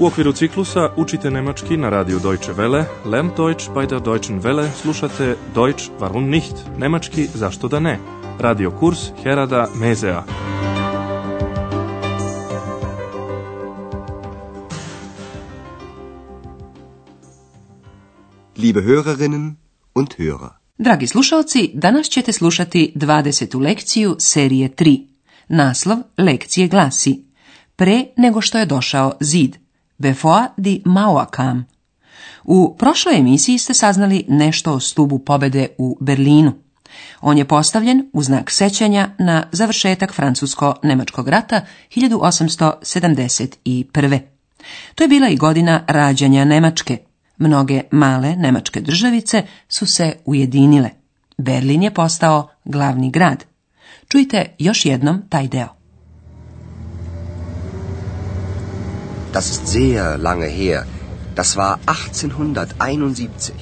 U okviru ciklusa učite nemački na radiju Deutsche Welle, Lern Deutsch bei der Deutschen Welle, slušate Deutsch warum nicht, nemački zašto da ne, radio kurs Herada Mezea. Liebe Hörerinnen und Hörer. Dragi slušalci, danas ćete slušati 20. lekciju serije 3. Naslov lekcije glasi Pre nego što je došao zid. Before the kam. U prošloj emisiji ste saznali nešto o stubu pobede u Berlinu. On je postavljen u znak sećanja na završetak Francusko-Nemačkog rata 1871. To je bila i godina rađanja Nemačke. Mnoge male nemačke državice su se ujedinile. Berlin je postao glavni grad. Čujte još jednom taj deo. Das ist sehr lange her. Das war 1871.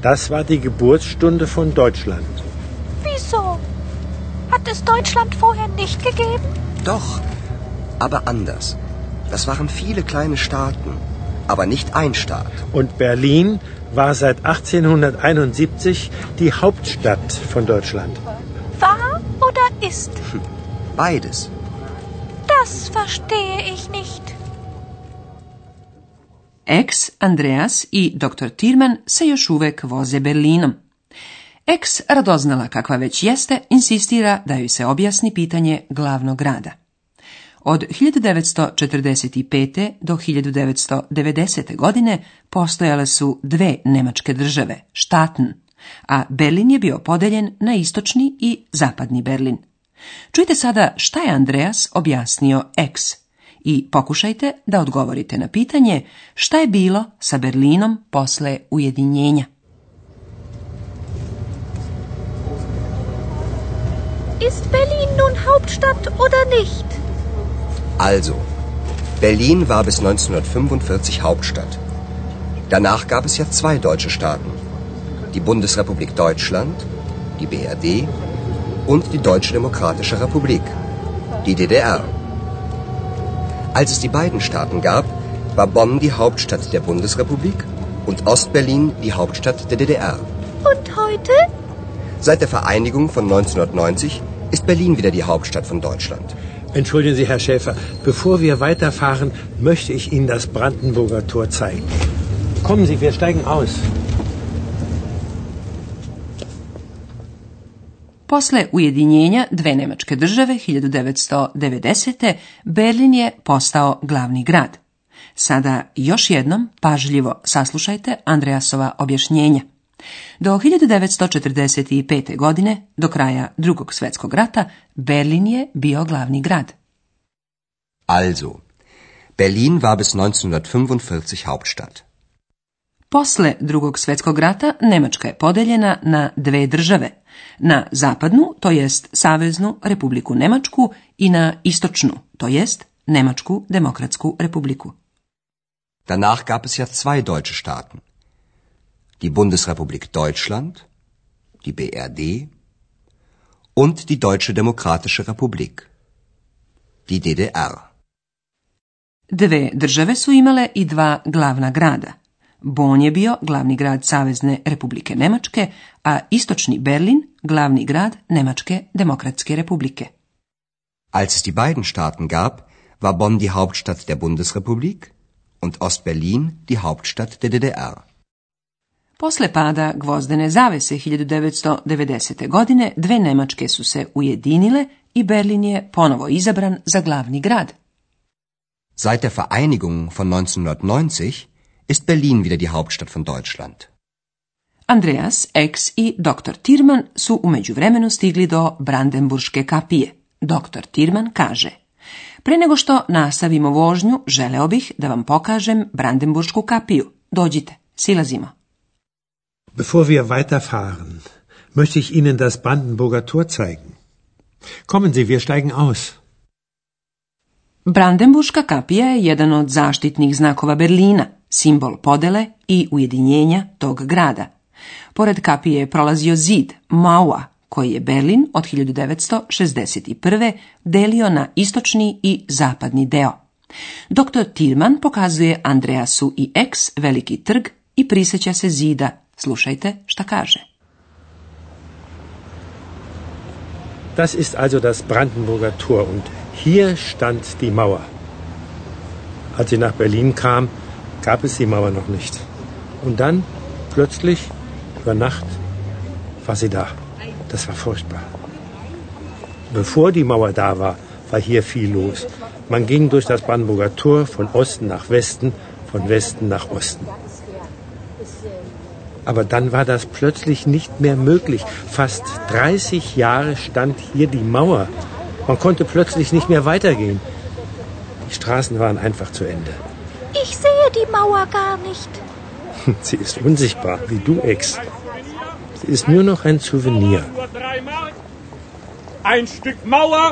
Das war die Geburtsstunde von Deutschland. Wieso? Hat es Deutschland vorher nicht gegeben? Doch, aber anders. Das waren viele kleine Staaten, aber nicht ein Staat. Und Berlin war seit 1871 die Hauptstadt von Deutschland. War oder ist? Hm, beides. Das verstehe ich nicht. X, Andreas i dr. Tirman se još uvek voze Berlinom. X radoznala kakva već jeste, insistira da joj se objasni pitanje glavnog grada. Od 1945. do 1990. godine postojale su dve nemačke države, štatn, a Berlin je bio podeljen na istočni i zapadni Berlin. Čujte sada šta je Andreas objasnio X. i pokušajte da odgovorite na pitanje šta je bilo sa Berlinom posle ujedinjenja. Ist Berlin nun Hauptstadt oder nicht? Also, Berlin war bis 1945 Hauptstadt. Danach gab es ja zwei deutsche Staaten. Die Bundesrepublik Deutschland, die BRD und die Deutsche Demokratische Republik, die DDR. Als es die beiden Staaten gab, war Bonn die Hauptstadt der Bundesrepublik und Ostberlin die Hauptstadt der DDR. Und heute? Seit der Vereinigung von 1990 ist Berlin wieder die Hauptstadt von Deutschland. Entschuldigen Sie, Herr Schäfer, bevor wir weiterfahren, möchte ich Ihnen das Brandenburger Tor zeigen. Kommen Sie, wir steigen aus. Posle ujedinjenja dve nemačke države 1990. Berlin je postao glavni grad. Sada još jednom pažljivo saslušajte Andreasova objašnjenja. Do 1945. godine, do kraja drugog svjetskog rata, Berlin je bio glavni grad. Also, Berlin war bis 1945 Hauptstadt. Posle drugog svjetskog rata Nemačka je podeljena na dve države, na zapadnu, to jest Saveznu republiku Nemačku i na istočnu, to jest Nemačku demokratsku republiku. Danach gab es ja zwei deutsche Staaten. Die Bundesrepublik Deutschland, die BRD und die Deutsche Demokratische Republik, die DDR. Dve države su imale i dva glavna grada – Bon je bio glavni grad Savezne republike Nemačke, a istočni Berlin glavni grad Nemačke demokratske republike. Als es die beiden Staaten gab, war Bonn die Hauptstadt der Bundesrepublik und berlin die Hauptstadt der DDR. Posle pada gvozdene zavese 1990. godine dve Nemačke su se ujedinile i Berlin je ponovo izabran za glavni grad. Seit der Vereinigung von 1990 ist Berlin wieder die Hauptstadt von Deutschland. Andreas, Ex i dr. Tirman su umeđu vremenu stigli do Brandenburgske kapije. Dr. Tirman kaže Pre nego što nastavimo vožnju, želeo bih da vam pokažem Brandenburgsku kapiju. Dođite, silazimo. Bevor wir weiterfahren, möchte ich Ihnen das Brandenburger Tor zeigen. Kommen Sie, wir steigen aus. Brandenburgska kapija je jedan od zaštitnih znakova Berlina – simbol podele i ujedinjenja tog grada. Pored kapije je prolazio zid Maua, koji je Berlin od 1961. delio na istočni i zapadni deo. Dr. Tilman pokazuje Andreasu i ex veliki trg i prisjeća se zida. Slušajte šta kaže. Das ist also das Brandenburger Tor und hier stand die Mauer. Als sie nach Berlin kam, gab es ihm aber noch nicht. Und dann, plötzlich, über Nacht, war sie da. Das war furchtbar. Bevor die Mauer da war, war hier viel los. Man ging durch das Brandenburger Tor von Osten nach Westen, von Westen nach Osten. Aber dann war das plötzlich nicht mehr möglich. Fast 30 Jahre stand hier die Mauer. Man konnte plötzlich nicht mehr weitergehen. Die Straßen waren einfach zu Ende. Ich die Mauer gar nicht. Sie ist unsichtbar, wie du, Ex. Sie ist nur noch ein Souvenir. Ein Stück Mauer,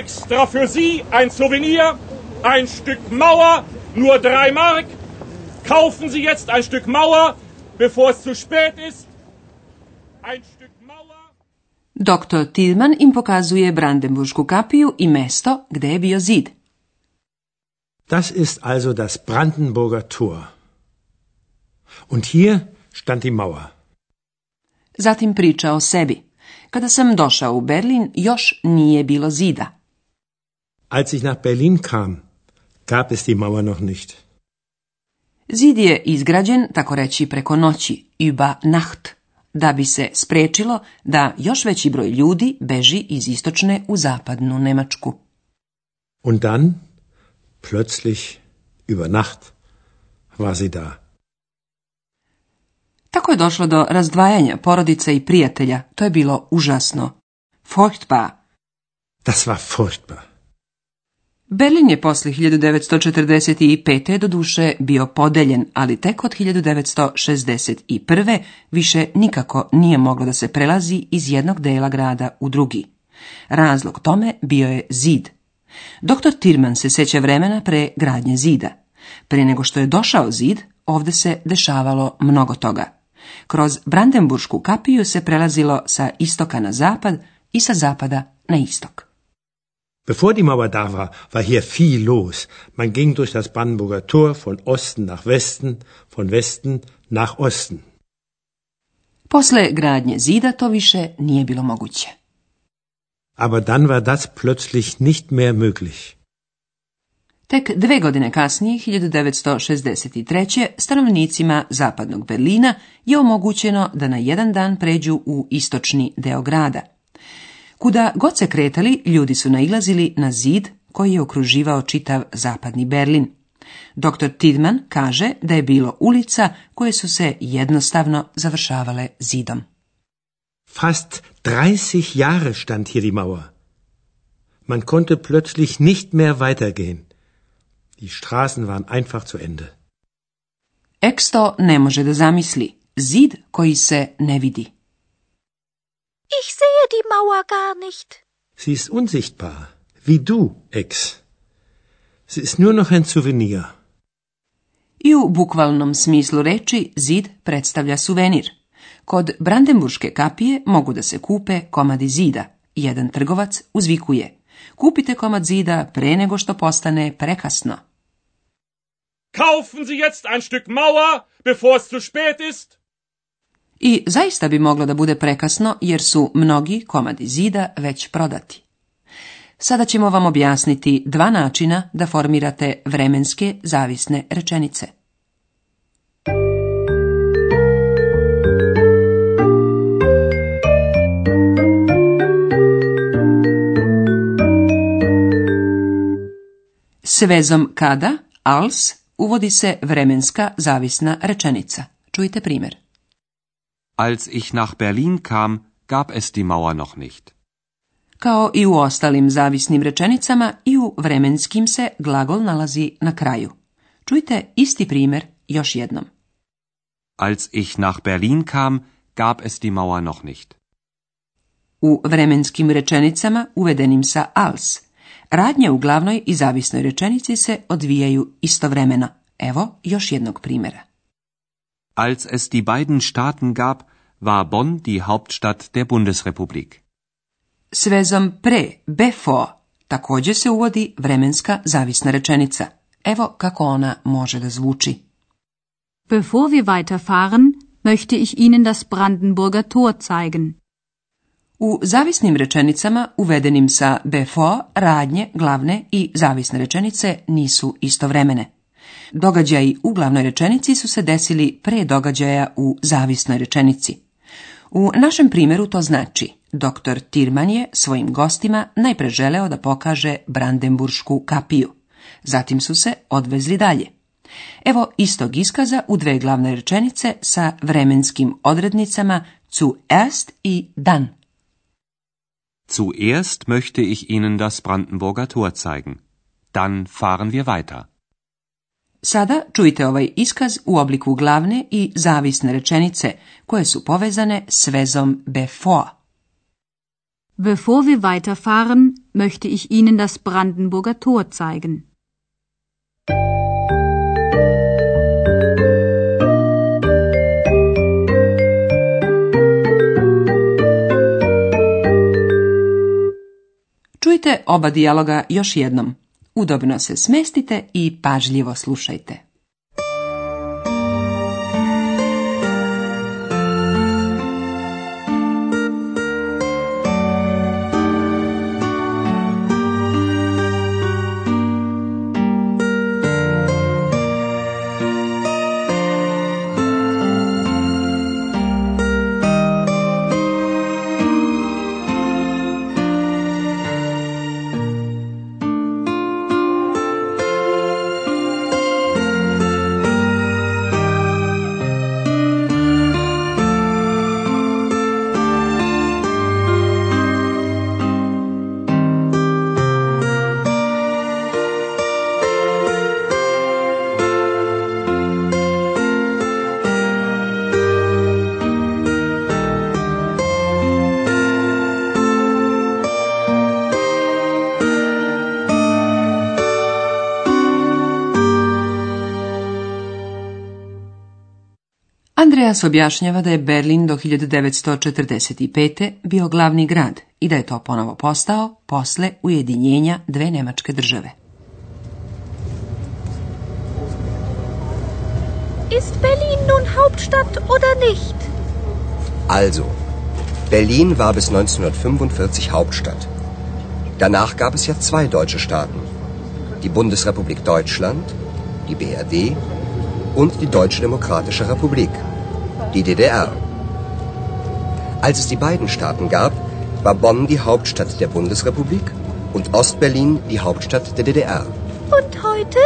extra für Sie, ein Souvenir. Ein Stück Mauer, nur drei Mark. Kaufen Sie jetzt ein Stück Mauer, bevor es zu spät ist. Ein Stück Mauer. Dr. Tillman im pokazuje Brandenburšku kapiju i mesto gde je bio zid. Das ist also das Brandenburger Tor. Und hier stand die Mauer. Zatim priča o sebi. Kada sam došao u Berlin, još nije bilo zida. Als ich nach Berlin kam, gab es die Mauer noch nicht. Zid je izgrađen, tako reći, preko noći, über Nacht, da bi se sprečilo da još veći broj ljudi beži iz istočne u zapadnu Nemačku. Und dann? Plötzlich, über Nacht, war sie da. Tako je došlo do razdvajanja porodice i prijatelja. To je bilo užasno. Furchtbar. Das war furchtbar. Berlin je posle 1945. do duše bio podeljen, ali tek od 1961. više nikako nije moglo da se prelazi iz jednog dela grada u drugi. Razlog tome bio je zid – Doktor Tirman se seća vremena pre gradnje zida. Pre nego što je došao zid, ovde se dešavalo mnogo toga. Kroz Brandenburšku kapiju se prelazilo sa istoka na zapad i sa zapada na istok. Bevor die Mauer da war, war hier viel los. Man ging durch das Brandenburger Tor von Osten nach Westen, von Westen nach Osten. Posle gradnje zida to više nije bilo moguće. Aber dann war das plötzlich nicht mehr möglich. Tek dve godine kasnije, 1963. stanovnicima zapadnog Berlina je omogućeno da na jedan dan pređu u istočni deo grada. Kuda god se kretali, ljudi su nailazili na zid koji je okruživao čitav zapadni Berlin. Dr. Tidman kaže da je bilo ulica koje su se jednostavno završavale zidom. Fast 30 Jahre stand hier die Mauer. Man konnte plötzlich nicht mehr weitergehen. Die Straßen waren einfach zu Ende. Eksto ne može da zamisli zid koji se ne vidi. Ich sehe die Mauer gar nicht. Sie ist unsichtbar, wie du, Ex. Sie ist nur noch ein Souvenir. I u bukvalnom smislu reči zid predstavlja suvenir. Kod Brandenburške kapije mogu da se kupe komadi zida. Jedan trgovac uzvikuje. Kupite komad zida pre nego što postane prekasno. Kaufen Sie jetzt ein Stück Mauer, bevor es zu spät ist. I zaista bi moglo da bude prekasno jer su mnogi komadi zida već prodati. Sada ćemo vam objasniti dva načina da formirate vremenske zavisne rečenice. S vezom kada, als, uvodi se vremenska zavisna rečenica. Čujte primjer. Als ich nach Berlin kam, gab es die Mauer noch nicht. Kao i u ostalim zavisnim rečenicama i u vremenskim se glagol nalazi na kraju. Čujte isti primjer još jednom. Als ich nach Berlin kam, gab es die Mauer noch nicht. U vremenskim rečenicama uvedenim sa als Radnje u glavnoj i zavisnoj rečenici se odvijaju istovremeno. Evo još jednog primjera. Als es die beiden Staaten gab, war Bonn die Hauptstadt der Bundesrepublik. S vezom pre, before, također se uvodi vremenska zavisna rečenica. Evo kako ona može da zvuči. Bevor wir weiterfahren, möchte ich Ihnen das Brandenburger Tor zeigen. U zavisnim rečenicama uvedenim sa BFO, radnje, glavne i zavisne rečenice nisu istovremene. Događaji u glavnoj rečenici su se desili pre događaja u zavisnoj rečenici. U našem primjeru to znači dr. Tirman je svojim gostima najpre želeo da pokaže Brandenburšku kapiju. Zatim su se odvezli dalje. Evo istog iskaza u dve glavne rečenice sa vremenskim odrednicama zu erst i dan. Zuerst möchte ich Ihnen das Brandenburger Tor zeigen. Dann fahren wir weiter. Sada čujte ovaj iskaz u obliku glavne i zavisne rečenice koje su povezane s vezom before. Bevor wir weiterfahren, möchte ich Ihnen das Brandenburger Tor zeigen. Čujte oba dijaloga još jednom. Udobno se smestite i pažljivo slušajte. Andreas objašnjava da je Berlin do 1945. bio glavni grad i da je to ponovo postao posle ujedinjenja dve nemačke države. Ist Berlin nun Hauptstadt oder nicht? Also, Berlin war bis 1945 Hauptstadt. Danach gab es ja zwei deutsche Staaten. Die Bundesrepublik Deutschland, die BRD und die Deutsche Demokratische Republik, die DDR. Als es die beiden Staaten gab, war Bonn die Hauptstadt der Bundesrepublik und Ostberlin die Hauptstadt der DDR. Und heute?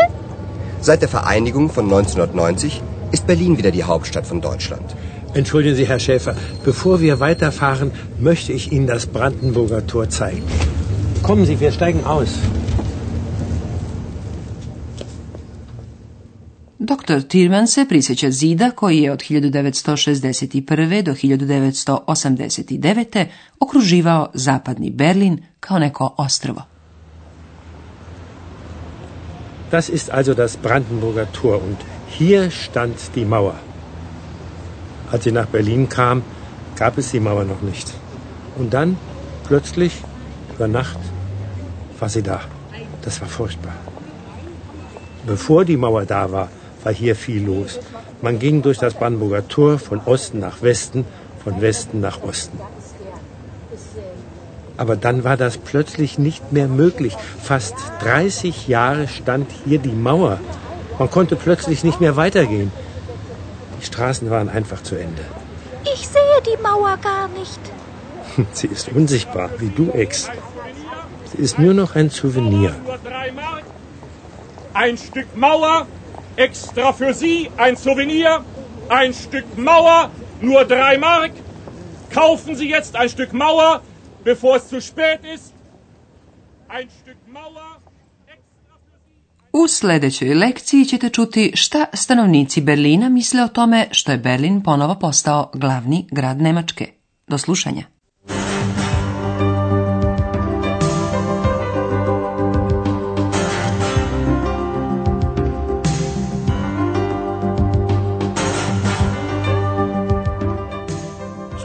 Seit der Vereinigung von 1990 ist Berlin wieder die Hauptstadt von Deutschland. Entschuldigen Sie, Herr Schäfer, bevor wir weiterfahren, möchte ich Ihnen das Brandenburger Tor zeigen. Kommen Sie, wir steigen aus. Dr. Tirman se prisjeća zida koji je od 1961. do 1989. okruživao zapadni Berlin kao neko ostrvo. Das ist also das Brandenburger Tor und hier stand die Mauer. Als sie nach Berlin kam, gab es die Mauer noch nicht. Und dann, plötzlich, über Nacht, war sie da. Das war furchtbar. Bevor die Mauer da war, war hier viel los. Man ging durch das Brandenburger Tor von Osten nach Westen, von Westen nach Osten. Aber dann war das plötzlich nicht mehr möglich. Fast 30 Jahre stand hier die Mauer. Man konnte plötzlich nicht mehr weitergehen. Die Straßen waren einfach zu Ende. Ich sehe die Mauer gar nicht. Sie ist unsichtbar, wie du, Ex. Sie ist nur noch ein Souvenir. Ein Stück Mauer Extra für Sie ein Souvenir, ein Stück Mauer, nur drei Mark. Kaufen Sie jetzt ein Stück Mauer, bevor es zu spät ist. Ein Stück Mauer. U sljedećoj lekciji ćete čuti šta stanovnici Berlina misle o tome što je Berlin ponovo postao glavni grad Nemačke. Do slušanja.